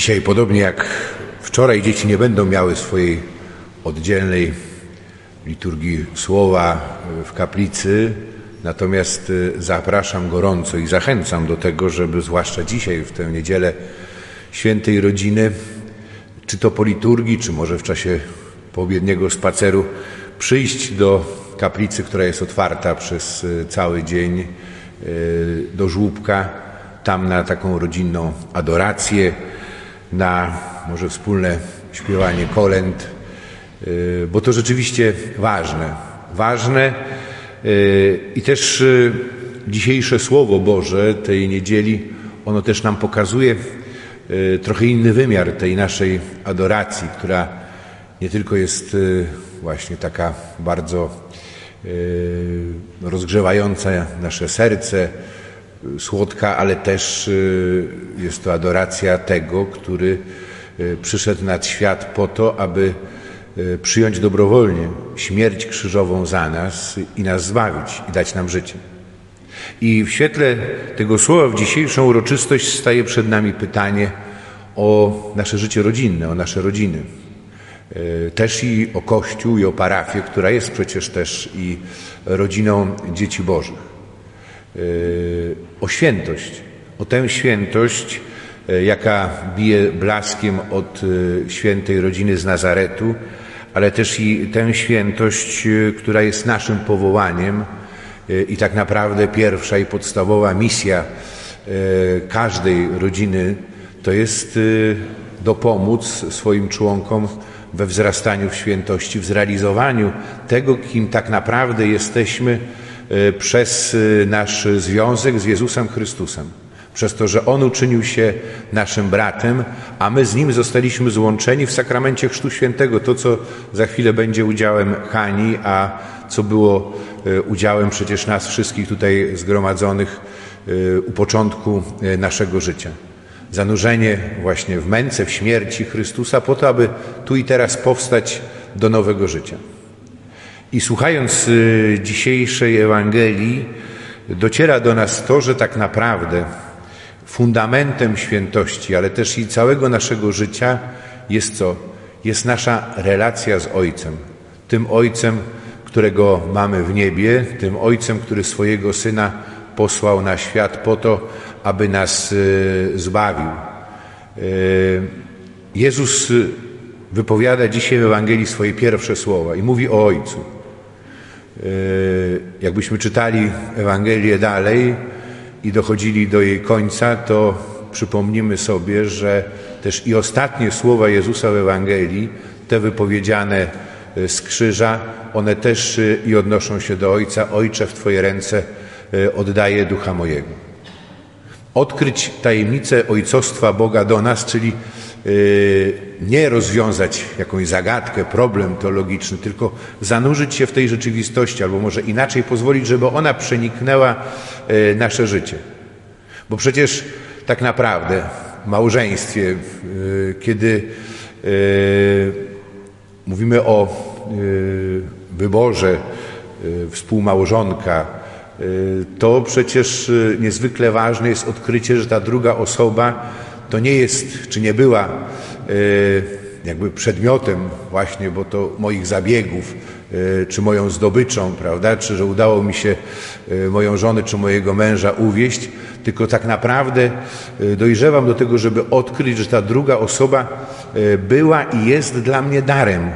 Dzisiaj, podobnie jak wczoraj, dzieci nie będą miały swojej oddzielnej liturgii słowa w kaplicy, natomiast zapraszam gorąco i zachęcam do tego, żeby zwłaszcza dzisiaj, w tę niedzielę świętej rodziny, czy to po liturgii, czy może w czasie poobiedniego spaceru, przyjść do kaplicy, która jest otwarta przez cały dzień, do żłóbka, tam na taką rodzinną adorację, na może wspólne śpiewanie kolęd, y, bo to rzeczywiście ważne. Ważne y, i też y, dzisiejsze Słowo Boże tej niedzieli, ono też nam pokazuje trochę inny wymiar tej naszej adoracji, która nie tylko jest właśnie taka bardzo rozgrzewająca nasze serce, słodka, ale też y, jest to adoracja tego, który y, przyszedł nad świat po to, aby y, przyjąć dobrowolnie śmierć krzyżową za nas i nas zbawić i dać nam życie. I w świetle tego słowa w dzisiejszą uroczystość staje przed nami pytanie o nasze życie rodzinne, o nasze rodziny. Też i o Kościół, i o parafię, która jest przecież też i rodziną dzieci Bożych o świętość, o tę świętość, e, jaka bije blaskiem od e, świętej rodziny z Nazaretu, ale też i tę świętość, która jest naszym powołaniem i tak naprawdę pierwsza i podstawowa misja każdej rodziny to jest dopomóc swoim członkom we wzrastaniu w świętości, w zrealizowaniu tego, kim tak naprawdę jesteśmy przez e, nasz związek z Jezusem Chrystusem. Przez to, że On uczynił się naszym bratem, a my z Nim zostaliśmy złączeni w sakramencie Chrztu Świętego. To, co za chwilę będzie udziałem Hani, a co było e, udziałem przecież nas wszystkich tutaj zgromadzonych u początku naszego życia. Zanurzenie właśnie w męce, w śmierci Chrystusa, po to, aby tu i teraz powstać do nowego życia. I słuchając y, dzisiejszej Ewangelii, dociera do nas to, że tak naprawdę fundamentem świętości, ale też i całego naszego życia jest co? Jest nasza relacja z Ojcem. Tym Ojcem, którego mamy w niebie, tym Ojcem, który swojego Syna posłał na świat po to, aby nas y, zbawił. Y, Jezus wypowiada dzisiaj w Ewangelii swoje pierwsze słowa i mówi o Ojcu. E, jakbyśmy czytali Ewangelię dalej i dochodzili do jej końca, to przypomnimy sobie, że też i ostatnie słowa Jezusa w Ewangelii, te wypowiedziane e, z krzyża, one też e, i odnoszą się do Ojca. Ojcze, w Twoje ręce oddaję ducha mojego. Odkryć tajemnicę ojcostwa Boga do nas, czyli nie rozwiązać jakąś zagadkę, problem teologiczny, tylko zanurzyć się w tej rzeczywistości, albo może inaczej pozwolić, żeby ona przeniknęła y, nasze życie. Bo przecież tak naprawdę w małżeństwie, y, kiedy mówimy o wyborze współmałżonka, to przecież niezwykle ważne jest odkrycie, że ta druga osoba to nie jest, czy nie była e, jakby przedmiotem właśnie, bo to moich zabiegów, e, czy moją zdobyczą, prawda, czy że udało mi się e, moją żonę, czy mojego męża uwieść, tylko tak naprawdę dojrzewam do tego, żeby odkryć, że ta druga osoba była i jest dla mnie darem.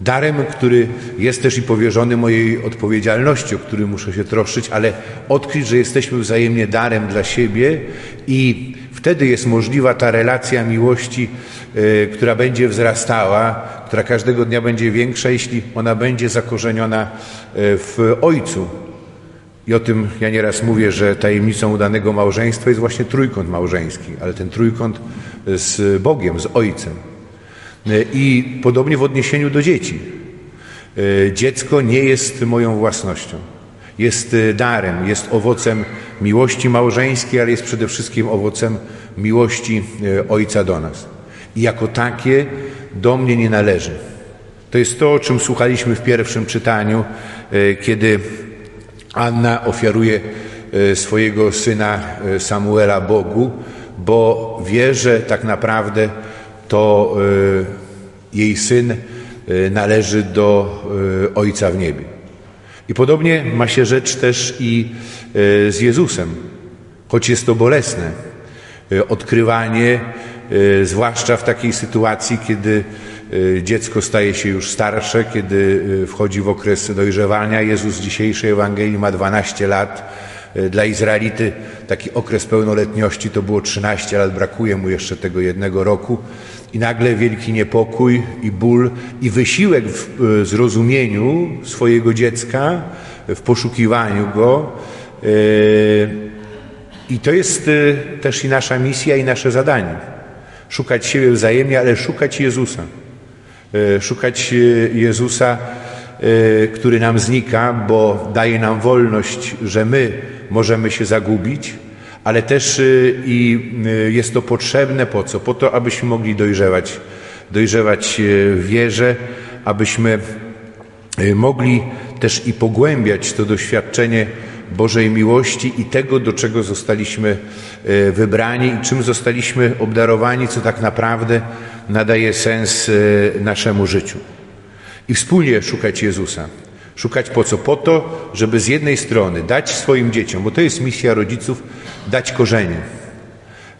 Darem, który jest też i powierzony mojej odpowiedzialności, o który muszę się troszczyć, ale odkryć, że jesteśmy wzajemnie darem dla siebie i Wtedy jest możliwa ta relacja miłości, e, która będzie wzrastała, która każdego dnia będzie większa, jeśli ona będzie zakorzeniona e, w Ojcu. I o tym ja nieraz mówię, że tajemnicą udanego małżeństwa jest właśnie trójkąt małżeński, ale ten trójkąt z Bogiem, z Ojcem. E, I podobnie w odniesieniu do dzieci. Dziecko nie jest moją własnością. Jest darem, jest owocem miłości małżeńskiej, ale jest przede wszystkim owocem miłości e, Ojca do nas. I jako takie do mnie nie należy. To jest to, o czym słuchaliśmy w pierwszym czytaniu, e, kiedy Anna ofiaruje swojego syna Samuela Bogu, bo wie, że tak naprawdę to jej syn należy do Ojca w niebie. I podobnie ma się rzecz też i z Jezusem, choć jest to bolesne. Odkrywanie, zwłaszcza w takiej sytuacji, kiedy dziecko staje się już starsze, kiedy wchodzi w okres dojrzewania. Jezus z dzisiejszej Ewangelii ma 12 lat. Dla Izraelity taki okres pełnoletności to było 13 lat, brakuje mu jeszcze tego jednego roku. I nagle wielki niepokój i ból i wysiłek w zrozumieniu swojego dziecka, w poszukiwaniu go. I to jest też i nasza misja i nasze zadanie. Szukać siebie wzajemnie, ale szukać Jezusa. E, szukać e, Jezusa, e, który nam znika, bo daje nam wolność, że my możemy się zagubić, ale też i jest to potrzebne po co? Po to, abyśmy mogli dojrzewać, dojrzewać w wierze, abyśmy mogli też i pogłębiać to doświadczenie Bożej miłości i tego, do czego zostaliśmy wybrani i czym zostaliśmy obdarowani, co tak naprawdę nadaje sens naszemu życiu. I wspólnie szukać Jezusa. Szukać po co? Po to, żeby z jednej strony dać swoim dzieciom, bo to jest misja rodziców, dać korzenie,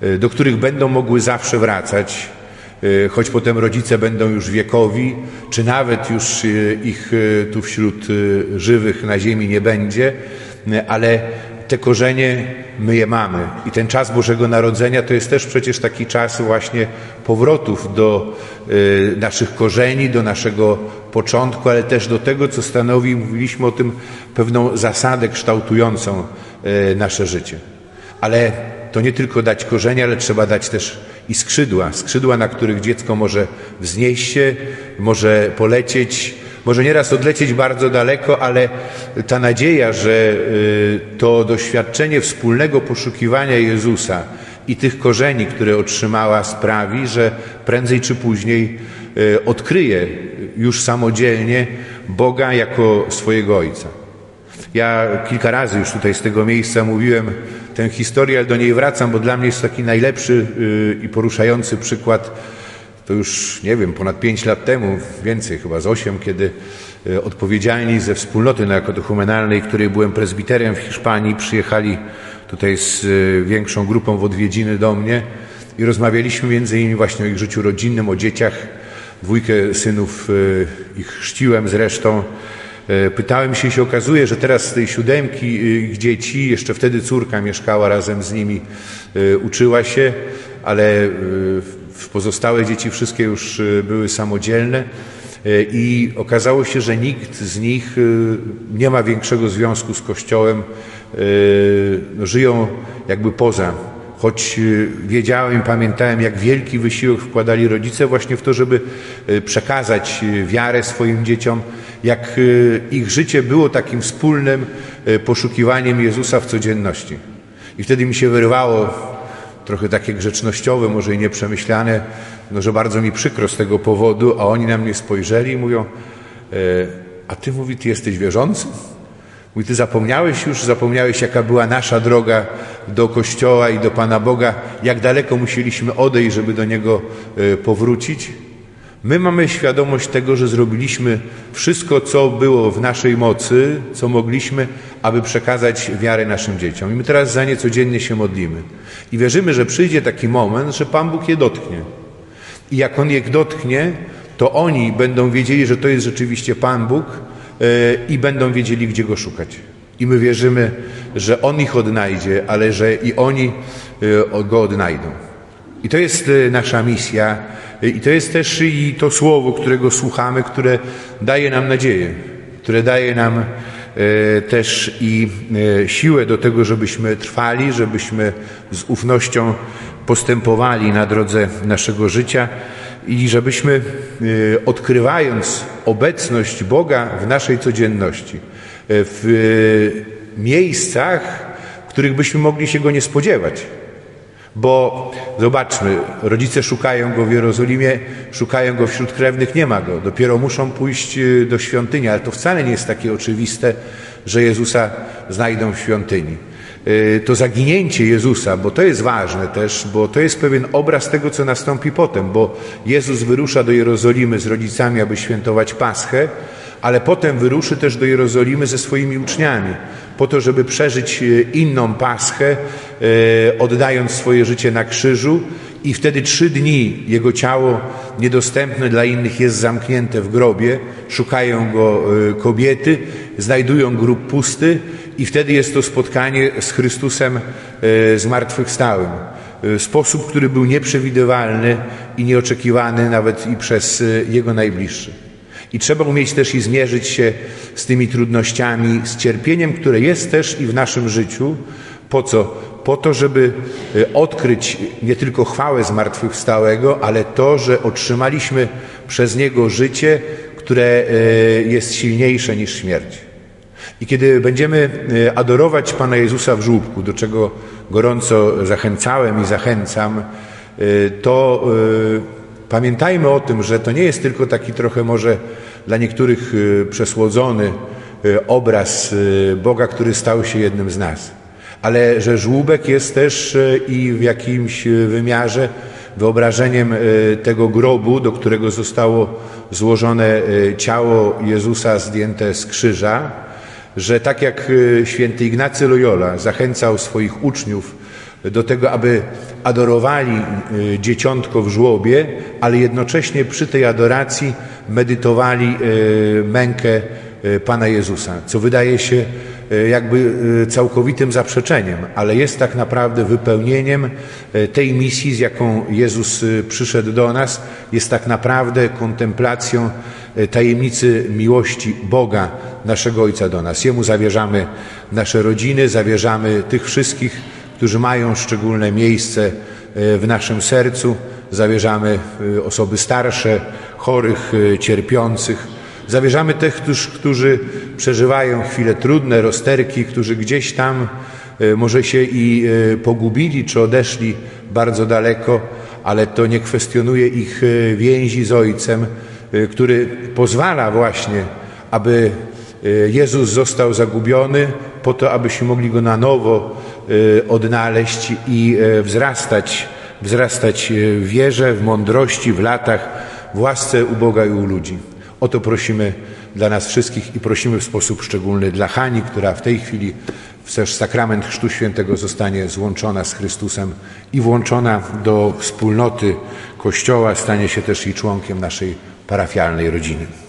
e, do których będą mogły zawsze wracać, e, choć potem rodzice będą już wiekowi, czy nawet już ich tu wśród żywych na ziemi nie będzie, ale te korzenie my je mamy. I ten czas Bożego Narodzenia to jest też przecież taki czas właśnie powrotów do y, naszych korzeni, do naszego początku, ale też do tego, co stanowi, mówiliśmy o tym, pewną zasadę kształtującą y, nasze życie. Ale to nie tylko dać korzenie, ale trzeba dać też i skrzydła. Skrzydła, na których dziecko może wznieść się, może polecieć, może nieraz odlecieć bardzo daleko, ale ta nadzieja, że y, to doświadczenie wspólnego poszukiwania Jezusa i tych korzeni, które otrzymała, sprawi, że prędzej czy później y, odkryje już samodzielnie Boga jako swojego Ojca. Ja kilka razy już tutaj z tego miejsca mówiłem tę historię, ale do niej wracam, bo dla mnie jest taki najlepszy y, i poruszający przykład to już, nie wiem, ponad pięć lat temu, więcej, chyba z osiem, kiedy e, odpowiedzialni ze wspólnoty narkodochumenalnej, której byłem prezbiterem w Hiszpanii, przyjechali tutaj z e, większą grupą w odwiedziny do mnie i rozmawialiśmy między innymi właśnie o ich życiu rodzinnym, o dzieciach. Dwójkę synów e, ich chrzciłem zresztą. Pytałem się się okazuje, że teraz z tej siódemki ich dzieci, jeszcze wtedy córka mieszkała razem z nimi, uczyła się, ale Pozostałe dzieci wszystkie już y, były samodzielne y, i okazało się, że nikt z nich y, nie ma większego związku z Kościołem. Żyją jakby poza choć wiedziałem, pamiętałem, jak wielki wysiłek wkładali rodzice właśnie w to, żeby przekazać wiarę swoim dzieciom, jak ich życie było takim wspólnym poszukiwaniem Jezusa w codzienności. I wtedy mi się wyrwało trochę takie grzecznościowe, może i nieprzemyślane, no, że bardzo mi przykro z tego powodu, a oni na mnie spojrzeli i mówią, e, a ty, mówi, ty jesteś wierzący? Mówi, ty zapomniałeś już, zapomniałeś, jaka była nasza droga do Kościoła i do Pana Boga, jak daleko musieliśmy odejść, żeby do Niego e, powrócić? My mamy świadomość tego, że zrobiliśmy wszystko, co było w naszej mocy, co mogliśmy, aby przekazać wiarę naszym dzieciom. I my teraz za nie codziennie się modlimy. I wierzymy, że przyjdzie taki moment, że Pan Bóg je dotknie. I jak On je dotknie, to oni będą wiedzieli, że to jest rzeczywiście Pan Bóg yy, i będą wiedzieli, gdzie Go szukać. I my wierzymy, że On ich odnajdzie, ale że i oni yy, Go odnajdą. I to jest yy, nasza misja. I to jest też i to słowo, którego słuchamy, które daje nam nadzieję, które daje nam e, też i e, siłę do tego, żebyśmy trwali, żebyśmy z ufnością postępowali na drodze naszego życia i żebyśmy e, odkrywając obecność Boga w naszej codzienności, w miejscach, w których byśmy mogli się Go nie spodziewać, bo zobaczmy, rodzice szukają go w Jerozolimie, szukają go wśród krewnych, nie ma go. Dopiero muszą pójść y, do świątyni, ale to wcale nie jest takie oczywiste, że Jezusa znajdą w świątyni. to zaginięcie Jezusa, bo to jest ważne też, bo to jest pewien obraz tego, co nastąpi potem, bo Jezus wyrusza do Jerozolimy z rodzicami, aby świętować Paschę, ale potem wyruszy też do Jerozolimy ze swoimi uczniami, po to, żeby przeżyć e, inną Paschę, e, oddając swoje życie na krzyżu i wtedy trzy dni jego ciało niedostępne dla innych jest zamknięte w grobie, szukają go e, kobiety, znajdują grób pusty i wtedy jest to spotkanie z Chrystusem zmartwychwstałym. Sposób, który był nieprzewidywalny i nieoczekiwany nawet i przez jego najbliższych. I trzeba umieć też i zmierzyć się z tymi trudnościami, z cierpieniem, które jest też i w naszym życiu. Po co? Po to, żeby e, odkryć nie tylko chwałę zmartwychwstałego, ale to, że otrzymaliśmy przez Niego życie, które e, jest silniejsze niż śmierć. I kiedy będziemy e, adorować Pana Jezusa w żłóbku, do czego gorąco zachęcałem i zachęcam, to Pamiętajmy o tym, że to nie jest tylko taki trochę może dla niektórych y, przesłodzony y, obraz y, Boga, który stał się jednym z nas, ale że żłóbek jest też i w jakimś wymiarze wyobrażeniem tego grobu, do którego zostało złożone ciało Jezusa zdjęte z krzyża, że tak jak święty Ignacy Loyola zachęcał swoich uczniów do tego, aby adorowali y, dzieciątko w żłobie, ale jednocześnie przy tej adoracji medytowali y, mękę y, Pana Jezusa, co wydaje się jakby całkowitym zaprzeczeniem, ale jest tak naprawdę wypełnieniem tej misji, z jaką Jezus przyszedł do nas, jest tak naprawdę kontemplacją tajemnicy miłości Boga, naszego Ojca do nas. Jemu zawierzamy nasze rodziny, zawierzamy tych wszystkich, którzy mają szczególne miejsce e, w naszym sercu. Zawierzamy e, osoby starsze, chorych, e, cierpiących. Zawierzamy tych, którzy przeżywają chwile trudne, rozterki, którzy gdzieś tam może się i pogubili, czy odeszli bardzo daleko, ale to nie kwestionuje ich więzi z Ojcem, który pozwala właśnie, aby Jezus został zagubiony, po to, abyśmy mogli go na nowo Y, odnaleźć i y, wzrastać, wzrastać y, w wierze, w mądrości, w latach, w łasce u Boga i u ludzi. O to prosimy dla nas wszystkich i prosimy w sposób szczególny dla Hani, która w tej chwili też sakrament Chrztu Świętego zostanie złączona z Chrystusem i włączona do wspólnoty Kościoła, stanie się też i członkiem naszej parafialnej rodziny.